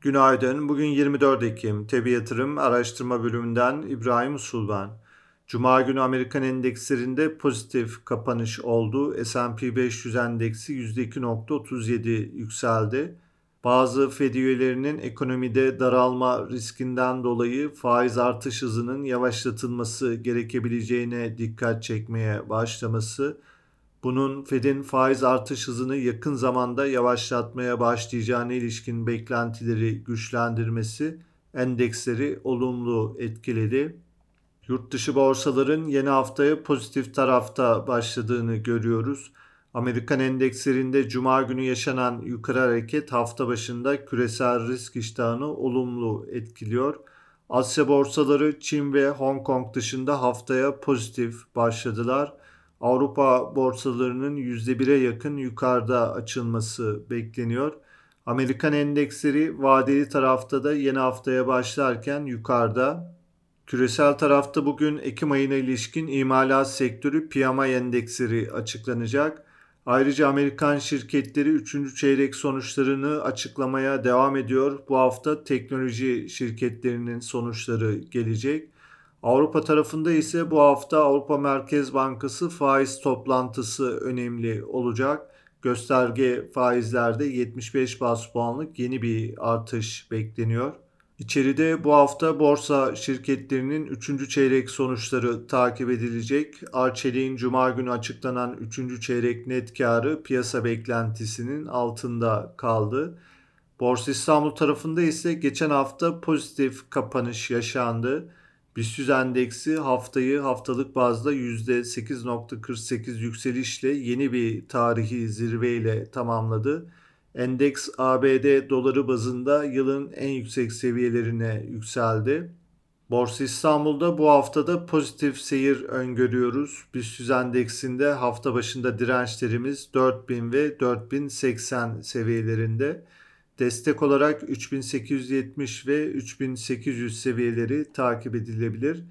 Günaydın. Bugün 24 Ekim. Tebi Yatırım Araştırma Bölümünden İbrahim Usul ben. Cuma günü Amerikan endekslerinde pozitif kapanış oldu. S&P 500 endeksi %2.37 yükseldi. Bazı Fed üyelerinin ekonomide daralma riskinden dolayı faiz artış hızının yavaşlatılması gerekebileceğine dikkat çekmeye başlaması bunun Fed'in faiz artış hızını yakın zamanda yavaşlatmaya başlayacağına ilişkin beklentileri güçlendirmesi endeksleri olumlu etkiledi. Yurt dışı borsaların yeni haftaya pozitif tarafta başladığını görüyoruz. Amerikan endekslerinde cuma günü yaşanan yukarı hareket hafta başında küresel risk iştahını olumlu etkiliyor. Asya borsaları Çin ve Hong Kong dışında haftaya pozitif başladılar. Avrupa borsalarının %1'e yakın yukarıda açılması bekleniyor. Amerikan endeksleri vadeli tarafta da yeni haftaya başlarken yukarıda. Küresel tarafta bugün Ekim ayına ilişkin imalat sektörü PMI endeksleri açıklanacak. Ayrıca Amerikan şirketleri 3. çeyrek sonuçlarını açıklamaya devam ediyor. Bu hafta teknoloji şirketlerinin sonuçları gelecek. Avrupa tarafında ise bu hafta Avrupa Merkez Bankası faiz toplantısı önemli olacak. Gösterge faizlerde 75 bas puanlık yeni bir artış bekleniyor. İçeride bu hafta borsa şirketlerinin 3. çeyrek sonuçları takip edilecek. Arçelik'in cuma günü açıklanan 3. çeyrek net karı piyasa beklentisinin altında kaldı. Borsa İstanbul tarafında ise geçen hafta pozitif kapanış yaşandı. BIST endeksi haftayı haftalık bazda %8.48 yükselişle yeni bir tarihi zirveyle tamamladı. Endeks ABD doları bazında yılın en yüksek seviyelerine yükseldi. Borsa İstanbul'da bu haftada pozitif seyir öngörüyoruz. BIST endeksinde hafta başında dirençlerimiz 4000 ve 4080 seviyelerinde. Destek olarak 3870 ve 3800 seviyeleri takip edilebilir.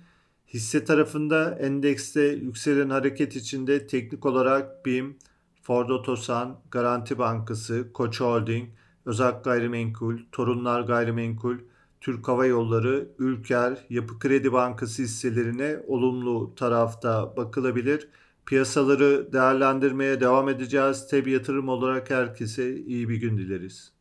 Hisse tarafında endekste yükselen hareket içinde teknik olarak BİM, Ford Otosan, Garanti Bankası, Koç Holding, Özak Gayrimenkul, Torunlar Gayrimenkul, Türk Hava Yolları, Ülker, Yapı Kredi Bankası hisselerine olumlu tarafta bakılabilir. Piyasaları değerlendirmeye devam edeceğiz. Tabi yatırım olarak herkese iyi bir gün dileriz.